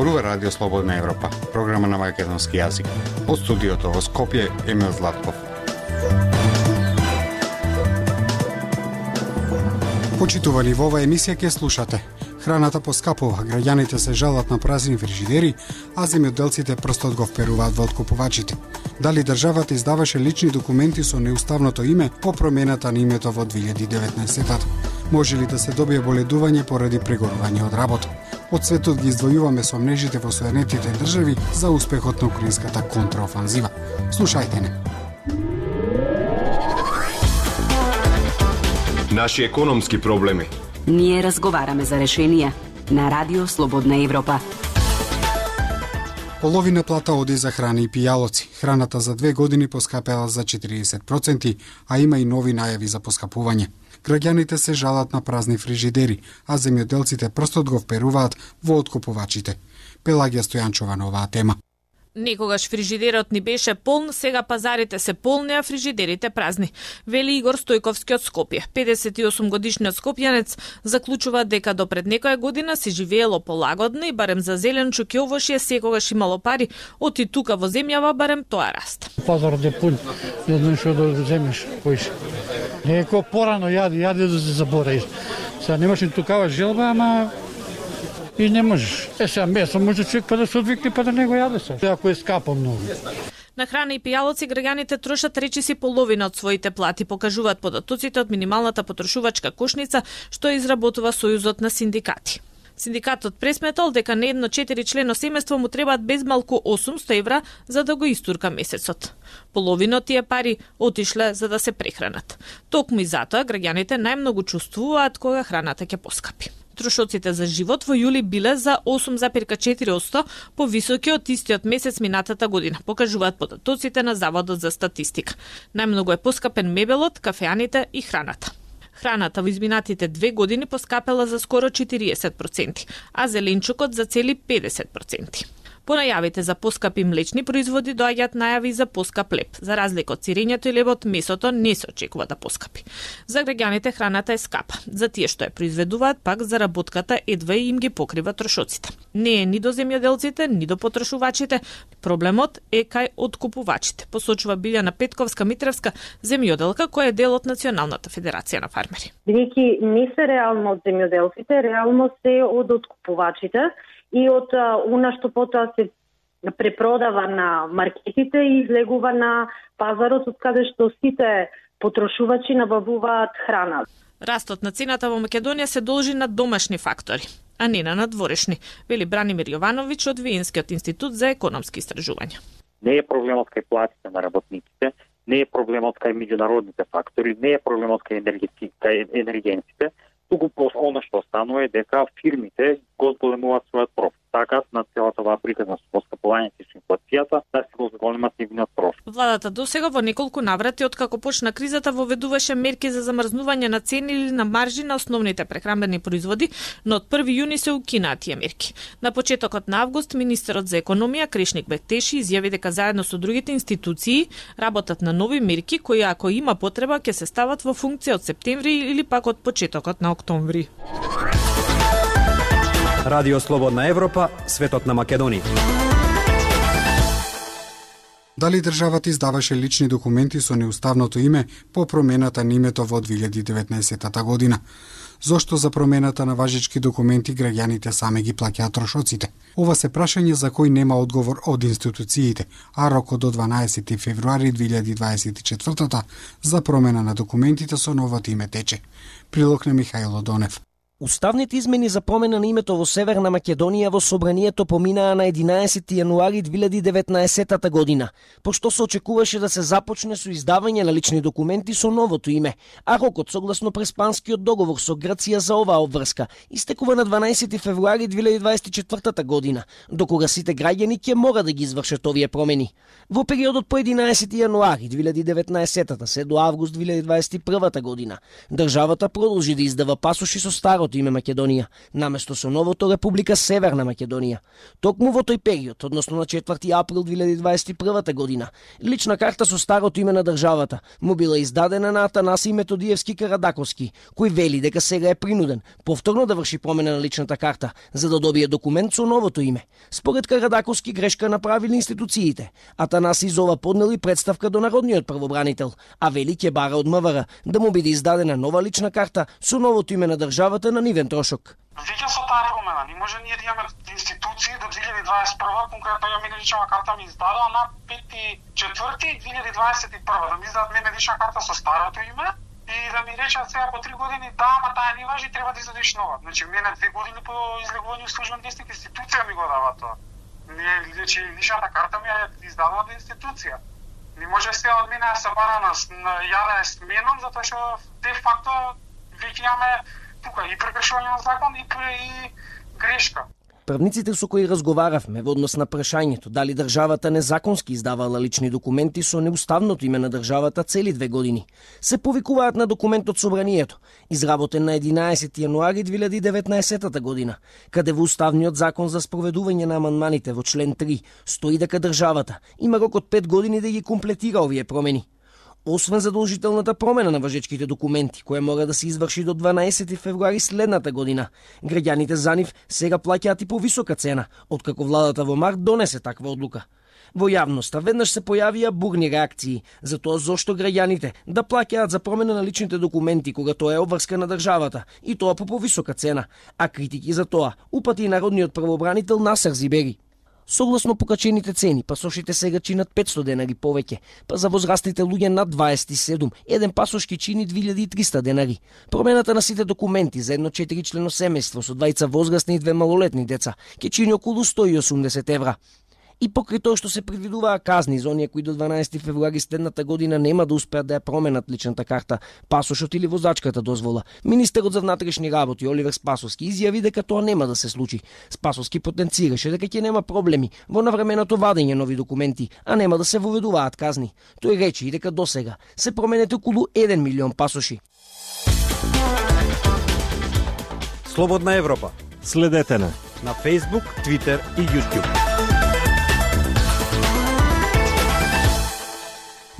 Зборува Радио Слободна Европа, програма на македонски јазик. Од студиото во Скопје Емил Златков. Почитувани во оваа емисија ќе слушате. Храната поскапува, граѓаните се жалат на празни фрижидери, а земјоделците прстот го вперуваат во откупувачите. Дали државата издаваше лични документи со неуставното име по промената на името во 2019-тата? Може ли да се добие боледување поради прегорување од работа? Од светот ги издвојуваме со мнежите во Соединетите држави за успехот на украинската контраофанзива. Слушајте не. Наши економски проблеми. Ние разговараме за решенија на Радио Слободна Европа. Половина плата оди за храни и пијалоци. Храната за две години поскапела за 40%, а има и нови најави за поскапување. Граѓаните се жалат на празни фрижидери, а земјоделците прстот го вперуваат во откупувачите. Пелагија Стојанчова на оваа тема. Некогаш фрижидерот ни беше полн, сега пазарите се полни, а фрижидерите празни. Вели Игор Стојковски од Скопје. 58 годишниот скопјанец заклучува дека до пред некоја година се живеело полагодно и барем за зелен чукјовошје секогаш имало пари, оти тука во земјава барем тоа раст. Пазарот е пун, не знаеш што да земеш, кој Неко порано јади, јади да се забораиш. Сега немаш ни тукава желба, ама и не можеш. Е, сега месо може човек па да се одвикне па да не го јаде се. Ако е скапо многу. На храна и пијалоци граѓаните трошат речиси половина од своите плати, покажуваат податоците од минималната потрошувачка кошница што изработува Сојузот на синдикати. Синдикатот пресметал дека на едно 4 члено семејство му требаат безмалку 800 евра за да го истурка месецот. Половина од тие пари отишле за да се прехранат. Токму и затоа граѓаните најмногу чувствуваат кога храната ќе поскапи. Трошоците за живот во јули биле за 8,4% повисоки од истиот месец минатата година, покажуваат податоците на Заводот за статистика. Најмногу е поскапен мебелот, кафеаните и храната. Храната во изминатите две години поскапела за скоро 40%, а зеленчукот за цели 50%. По најавите за поскапи млечни производи доаѓаат најави за поскап леп. За разлика од сирењето и лебот, месото не се очекува да поскапи. За граѓаните храната е скапа. За тие што ја произведуваат, пак заработката едва им ги покрива трошоците. Не е ни до земјоделците, ни до потрошувачите. Проблемот е кај откупувачите, посочува Билјана Петковска Митревска, земјоделка која е дел од Националната федерација на фармери. Бидејќи не се реално од земјоделците, реално се од откупувачите и од она што потоа се препродава на маркетите и излегува на пазарот од каде што сите потрошувачи набавуваат храна. Растот на цената во Македонија се должи на домашни фактори, а не на надворешни, вели Бранимир Јовановиќ од Виенскиот институт за економски истражувања. Не е проблемот кај платите на работниците, не е проблемот кај меѓународните фактори, не е проблемот кај, кај енергенците, туку она што станува е дека фирмите го зголемуваат својот профит. Така на целата оваа приказна со поскапувањето и инфлацијата да се го зголемат нивниот профит. Владата до сега во неколку наврати од како почна кризата воведуваше мерки за замрзнување на цени или на маржи на основните прехрамбени производи, но од 1 јуни се укинаа тие мерки. На почетокот на август министерот за економија Крешник Бектеши изјави дека заедно со другите институции работат на нови мерки кои ако има потреба ќе се стават во функција од септември или пак од почетокот на октомври. Радио Слободна Европа, светот на Македонија. Дали државата издаваше лични документи со неуставното име по промената на името во 2019 година? Зошто за промената на важечки документи граѓаните сами ги плаќаат трошоците? Ова се прашање за кој нема одговор од институциите, а рокот до 12 февруари 2024 за промена на документите со новото име тече. Прилог на Михајло Донев. Уставните измени за промена на името во Северна Македонија во собранието поминаа на 11 јануари 2019 година, пошто се очекуваше да се започне со издавање на лични документи со новото име, а рокот согласно преспанскиот договор со Грција за оваа обврска истекува на 12 февруари 2024 година, докога сите граѓани ќе мора да ги извршат овие промени. Во периодот по 11 јануари 2019 се до август 2021 година, државата продолжи да издава пасоши со старото новото име Македонија, наместо со новото Република Северна Македонија. Токму во тој период, односно на 4 април 2021 година, лична карта со старото име на државата му била издадена на Атанаси Методиевски Карадаковски, кој вели дека сега е принуден повторно да врши промена на личната карта за да добие документ со новото име. Според Карадаковски грешка направили институциите. Атанаси Зова поднели представка до народниот правобранител, а вели ќе бара од МВР да му биде издадена нова лична карта со новото име на државата на нивен трошок. Веќе со таа промена, не може ние да имаме институции до 2021 конкретно ја мене карта ми издадоа на 5.4.2021 да ми издадат мене лична карта со старото име и да ми речат сега по три години да, ама таа не важи, треба да изодиш нова. Значи мене две години по излегување службен вестник институција ми го дава тоа. Не, значи личната карта ми е издава од институција. Не може се од мене да се бара на, на ја да е сменам, затоа што де факто веќе имаме тука и прекршување на закон и, и грешка. Правниците со кои разговаравме во однос на прашањето дали државата незаконски издавала лични документи со неуставното име на државата цели две години, се повикуваат на документот Собранието, изработен на 11 јануари 2019 година, каде во Уставниот закон за спроведување на аманманите во член 3 стои дека државата има рок од 5 години да ги комплетира овие промени. Освен задолжителната промена на важечките документи, која мора да се изврши до 12 февруари следната година, граѓаните за нив сега плаќаат и по висока цена, откако владата во март донесе таква одлука. Во јавноста веднаш се појавија бурни реакции за тоа зошто граѓаните да плаќаат за промена на личните документи кога тоа е обврска на државата и тоа по повисока цена, а критики за тоа упати и народниот правобранител Насер Зибери. Согласно покачените цени, пасошите сега чинат 500 денари повеќе, па за возрастните луѓе над 27, еден пасош ќе чини 2300 денари. Промената на сите документи за едно 4 члено семејство со двајца возрастни и две малолетни деца ќе чини околу 180 евра. И покрај тоа што се предвидуваа казни за оние кои до 12 февруари следната година нема да успеат да ја променат личната карта, пасошот или возачката дозвола, министерот за внатрешни работи Оливер Спасовски изјави дека тоа нема да се случи. Спасовски потенцираше дека ќе нема проблеми во навременото вадење нови документи, а нема да се воведуваат казни. Тој рече и дека досега се променете околу 1 милион пасоши. Слободна Европа. Следете на на Facebook, Twitter и YouTube.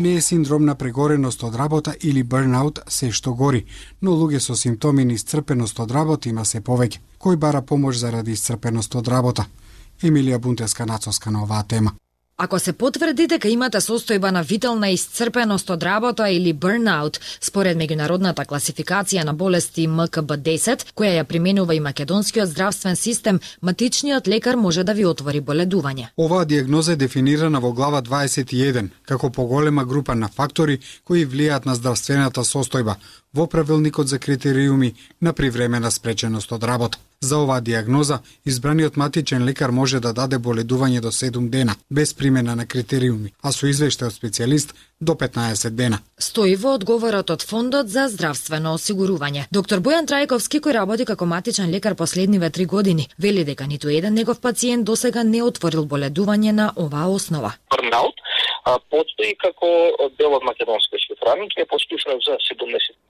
Не е синдром на прегореност од работа или burnout се што гори, но луѓе со симптоми на исцрпеност од работа има се повеќе. Кој бара помош заради исцрпеност од работа? Емилија Бунтеска нацоска на оваа тема. Ако се потврди дека имате состојба на витална исцрпеност од работа или burnout, според меѓународната класификација на болести МКБ-10, која ја применува и македонскиот здравствен систем, матичниот лекар може да ви отвори боледување. Оваа диагноза е дефинирана во глава 21 како поголема група на фактори кои влијаат на здравствената состојба во правилникот за критериуми на привремена спреченост од работа. За оваа диагноза, избраниот матичен лекар може да даде боледување до 7 дена, без примена на критериуми, а со извештај од специјалист до 15 дена. Стои во одговорот од Фондот за здравствено осигурување. Доктор Бојан Трајковски, кој работи како матичен лекар последниве три години, вели дека ниту еден негов пациент досега не отворил боледување на оваа основа. Бурнаут а, постои како дел од македонска шифраника, е постишен за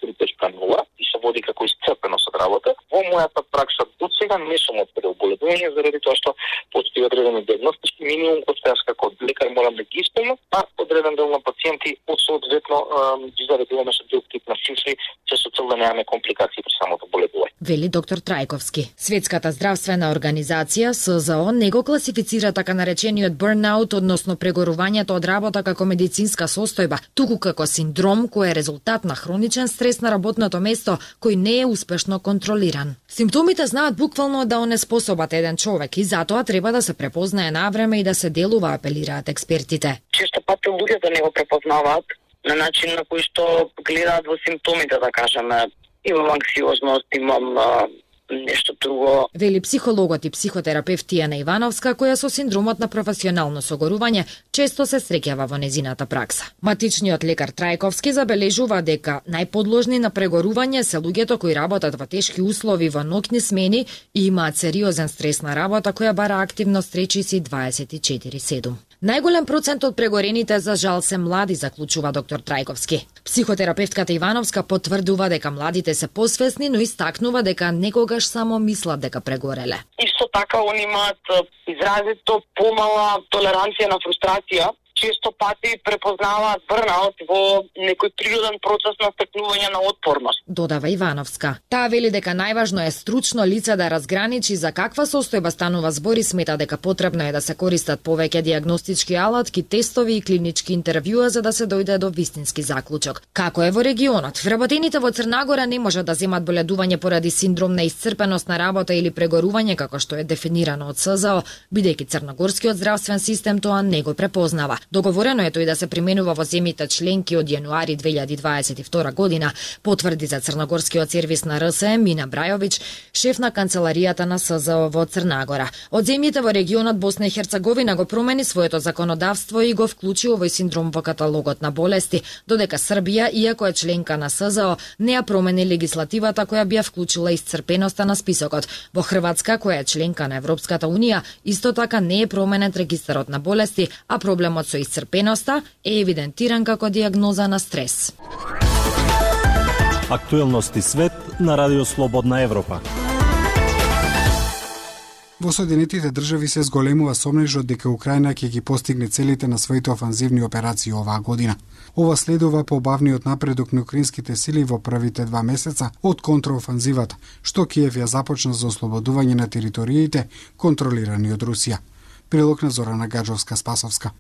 73.0 и се води како исцрпеност од работа. Во мојата пракса до сега не сум отворил боледување заради тоа што постои одредени диагностички минимум кој што јас како лекар морам да ги исполнам, а одреден дел на пациенти од соодветно заредуваме со друг тип на симптоми, че со цел да немаме компликации при самото боледување. Вели доктор Трајковски. Светската здравствена организација СЗО не го класифицира така наречениот burnout, односно прегорувањето од работа како медицинска состојба, туку како синдром кој е резултат на хроничен стрес на работното место кој не е успешно контролиран. Симптомите знаат буквално да онеспособат еден човек и затоа треба да се препознае на време и да се делува, апелираат експертите. Често пати луѓето не го препознаваат на начин на кој што гледаат во симптомите, да кажеме. Имам анксиозност, имам нешто друго. Вели психологот и психотерапевт Тијана Ивановска, која со синдромот на професионално согорување често се среќава во незината пракса. Матичниот лекар Трајковски забележува дека најподложни на прегорување се луѓето кои работат во тешки услови во ноќни смени и имаат сериозен стрес на работа која бара активност речиси 24/7. Најголем процент од прегорените за жал се млади, заклучува доктор Трајковски. Психотерапевтката Ивановска потврдува дека младите се посвесни, но истакнува дека некогаш само мислат дека прегореле. Исто така они имаат изразито помала толеранција на фрустрација често пати препознаваат брнаут во некој природен процес на стекнување на отпорност. Додава Ивановска. Таа вели дека најважно е стручно лице да разграничи за каква состојба станува збори смета дека потребно е да се користат повеќе диагностички алатки, тестови и клинички интервјуа за да се дојде до вистински заклучок. Како е во регионот? Вработените во Црнагора не можат да земат боледување поради синдром на исцрпеност на работа или прегорување како што е дефинирано од СЗО, бидејќи црногорскиот здравствен систем тоа не го препознава. Договорено е тој да се применува во земјите членки од јануари 2022 година, потврди за Црногорскиот сервис на РСМ Мина Брајовиќ, шеф на канцеларијата на СЗО во Црнагора. Од земјите во регионот Босна и Херцеговина го промени своето законодавство и го вклучи овој синдром во каталогот на болести, додека Србија, иако е членка на СЗО, не ја промени легислативата која би ја вклучила исцрпеноста на списокот. Во Хрватска, која е членка на Европската Унија, исто така не е променет регистарот на болести, а проблемот со исцрпеноста е евидентиран како диагноза на стрес. Актуелности свет на Радио Слободна Европа. Во Соединетите држави се зголемува сомнежот дека Украина ќе ги постигне целите на своите офанзивни операции оваа година. Ова следува по бавниот напредок на украинските сили во првите два месеца од контраофанзивата, што Киев ја започна за ослободување на териториите контролирани од Русија. Прилог на Зорана Гаджовска-Спасовска.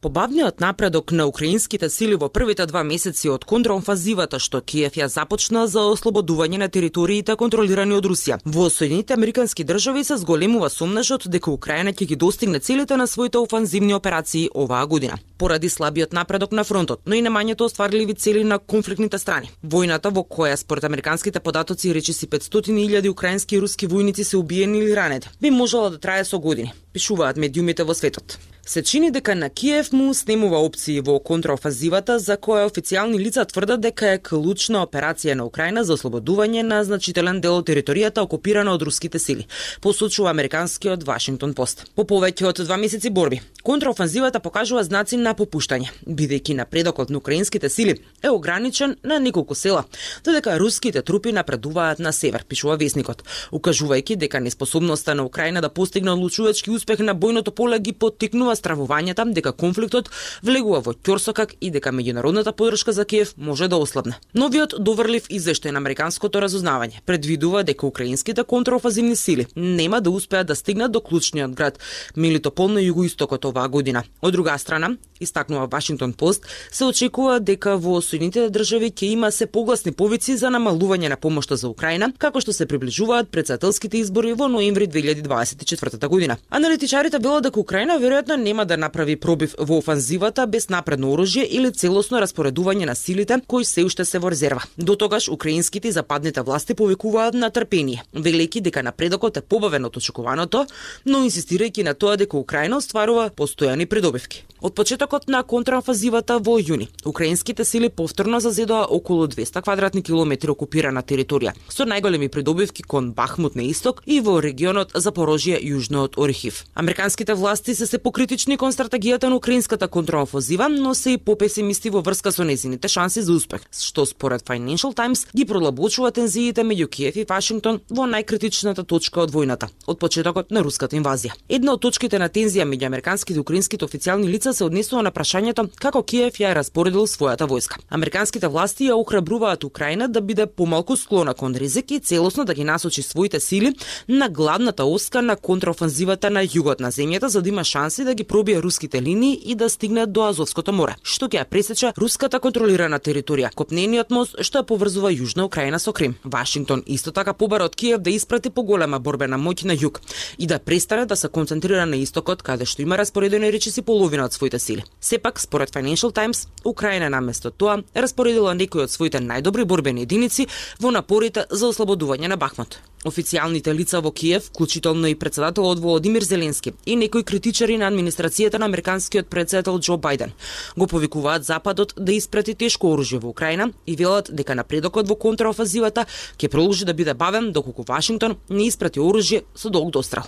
Побавниот напредок на украинските сили во првите два месеци од контраофазивата што Киев ја започна за ослободување на териториите контролирани од Русија. Во Соединените Американски држави се зголемува сомнежот дека Украина ќе ги достигне целите на своите офанзивни операции оваа година. Поради слабиот напредок на фронтот, но и немањето остварливи цели на конфликтните страни. Војната во која според американските податоци речиси 500.000 украински и руски војници се убиени или ранети, би можела да трае со години, пишуваат медиумите во светот. Се чини дека на Киев му снемува опции во контраофазивата за која официјални лица тврдат дека е клучна операција на Украина за ослободување на значителен дел од територијата окупирана од руските сили, посочува американскиот Вашингтон Пост. По повеќе од два месеци борби, контраофанзивата покажува знаци на на попуштање, бидејќи напредокот на украинските сили е ограничен на неколку села, додека руските трупи напредуваат на север, пишува весникот, укажувајќи дека неспособноста на Украина да постигне одлучувачки успех на бојното поле ги поттикнува стравувањата дека конфликтот влегува во ќорсокак и дека меѓународната поддршка за Киев може да ослабне. Новиот доврлив извештај на американското разузнавање предвидува дека украинските контраофазивни сили нема да успеат да стигнат до клучниот град Мелитопол на југоистокот оваа година. Од друга страна, истакнува Вашингтон Пост, се очекува дека во Соединетите држави ќе има се погласни повици за намалување на помошта за Украина, како што се приближуваат председателските избори во ноември 2024 година. Аналитичарите велат дека Украина веројатно нема да направи пробив во офанзивата без напредно оружје или целосно распоредување на силите кои се уште се во резерва. До тогаш украинските и западните власти повикуваат на трпение, велејќи дека напредокот е побавен од очекуваното, но инсистирајќи на тоа дека Украина остварува постојани придобивки. Од почетокот на контрафазивата во јуни, украинските сили повторно зазедоа околу 200 квадратни километри окупирана територија, со најголеми придобивки кон Бахмут на исток и во регионот Запорожје јужно од Орхив. Американските власти се се покритични кон стратегијата на украинската контрафазива, но се и попесимисти во врска со незините шанси за успех, што според Financial Times ги пролабочува тензиите меѓу Киев и Вашингтон во најкритичната точка од војната, од почетокот на руската инвазија. Една од точките на тензија меѓу американските и украинските официјални лица седмица се однесува на прашањето како Киев ја распоредил својата војска. Американските власти ја охрабруваат Украина да биде помалку склона кон ризик и целосно да ги насочи своите сили на главната оска на контраофанзивата на југот на земјата за да има шанси да ги пробие руските линии и да стигне до Азовското море, што ќе ја пресече руската контролирана територија, копнениот мост што ја поврзува Јужна Украина со Крим. Вашингтон исто така побара од Киев да испрати поголема борбена моќ на југ и да престане да се концентрира на истокот каде што има распоредено речиси половина од своите сили. Сепак, според Financial Times, Украина наместо тоа распоредила некои од своите најдобри борбени единици во напорите за ослободување на Бахмут. Официјалните лица во Киев, вклучително и председателот Володимир Зеленски и некои критичари на администрацијата на американскиот председател Џо Бајден, го повикуваат Западот да испрати тешко оружје во Украина и велат дека напредокот во контраофазивата ќе продолжи да биде бавен доколку Вашингтон не испрати оружје со долг дострел.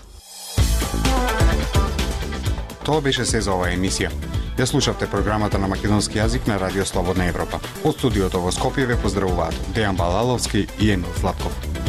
Тоа беше се за оваа емисија. Ја слушавте програмата на македонски јазик на Радио Слободна Европа. Од студиото во Скопје ве поздравуваат Дејан Балаловски и Емил Златков.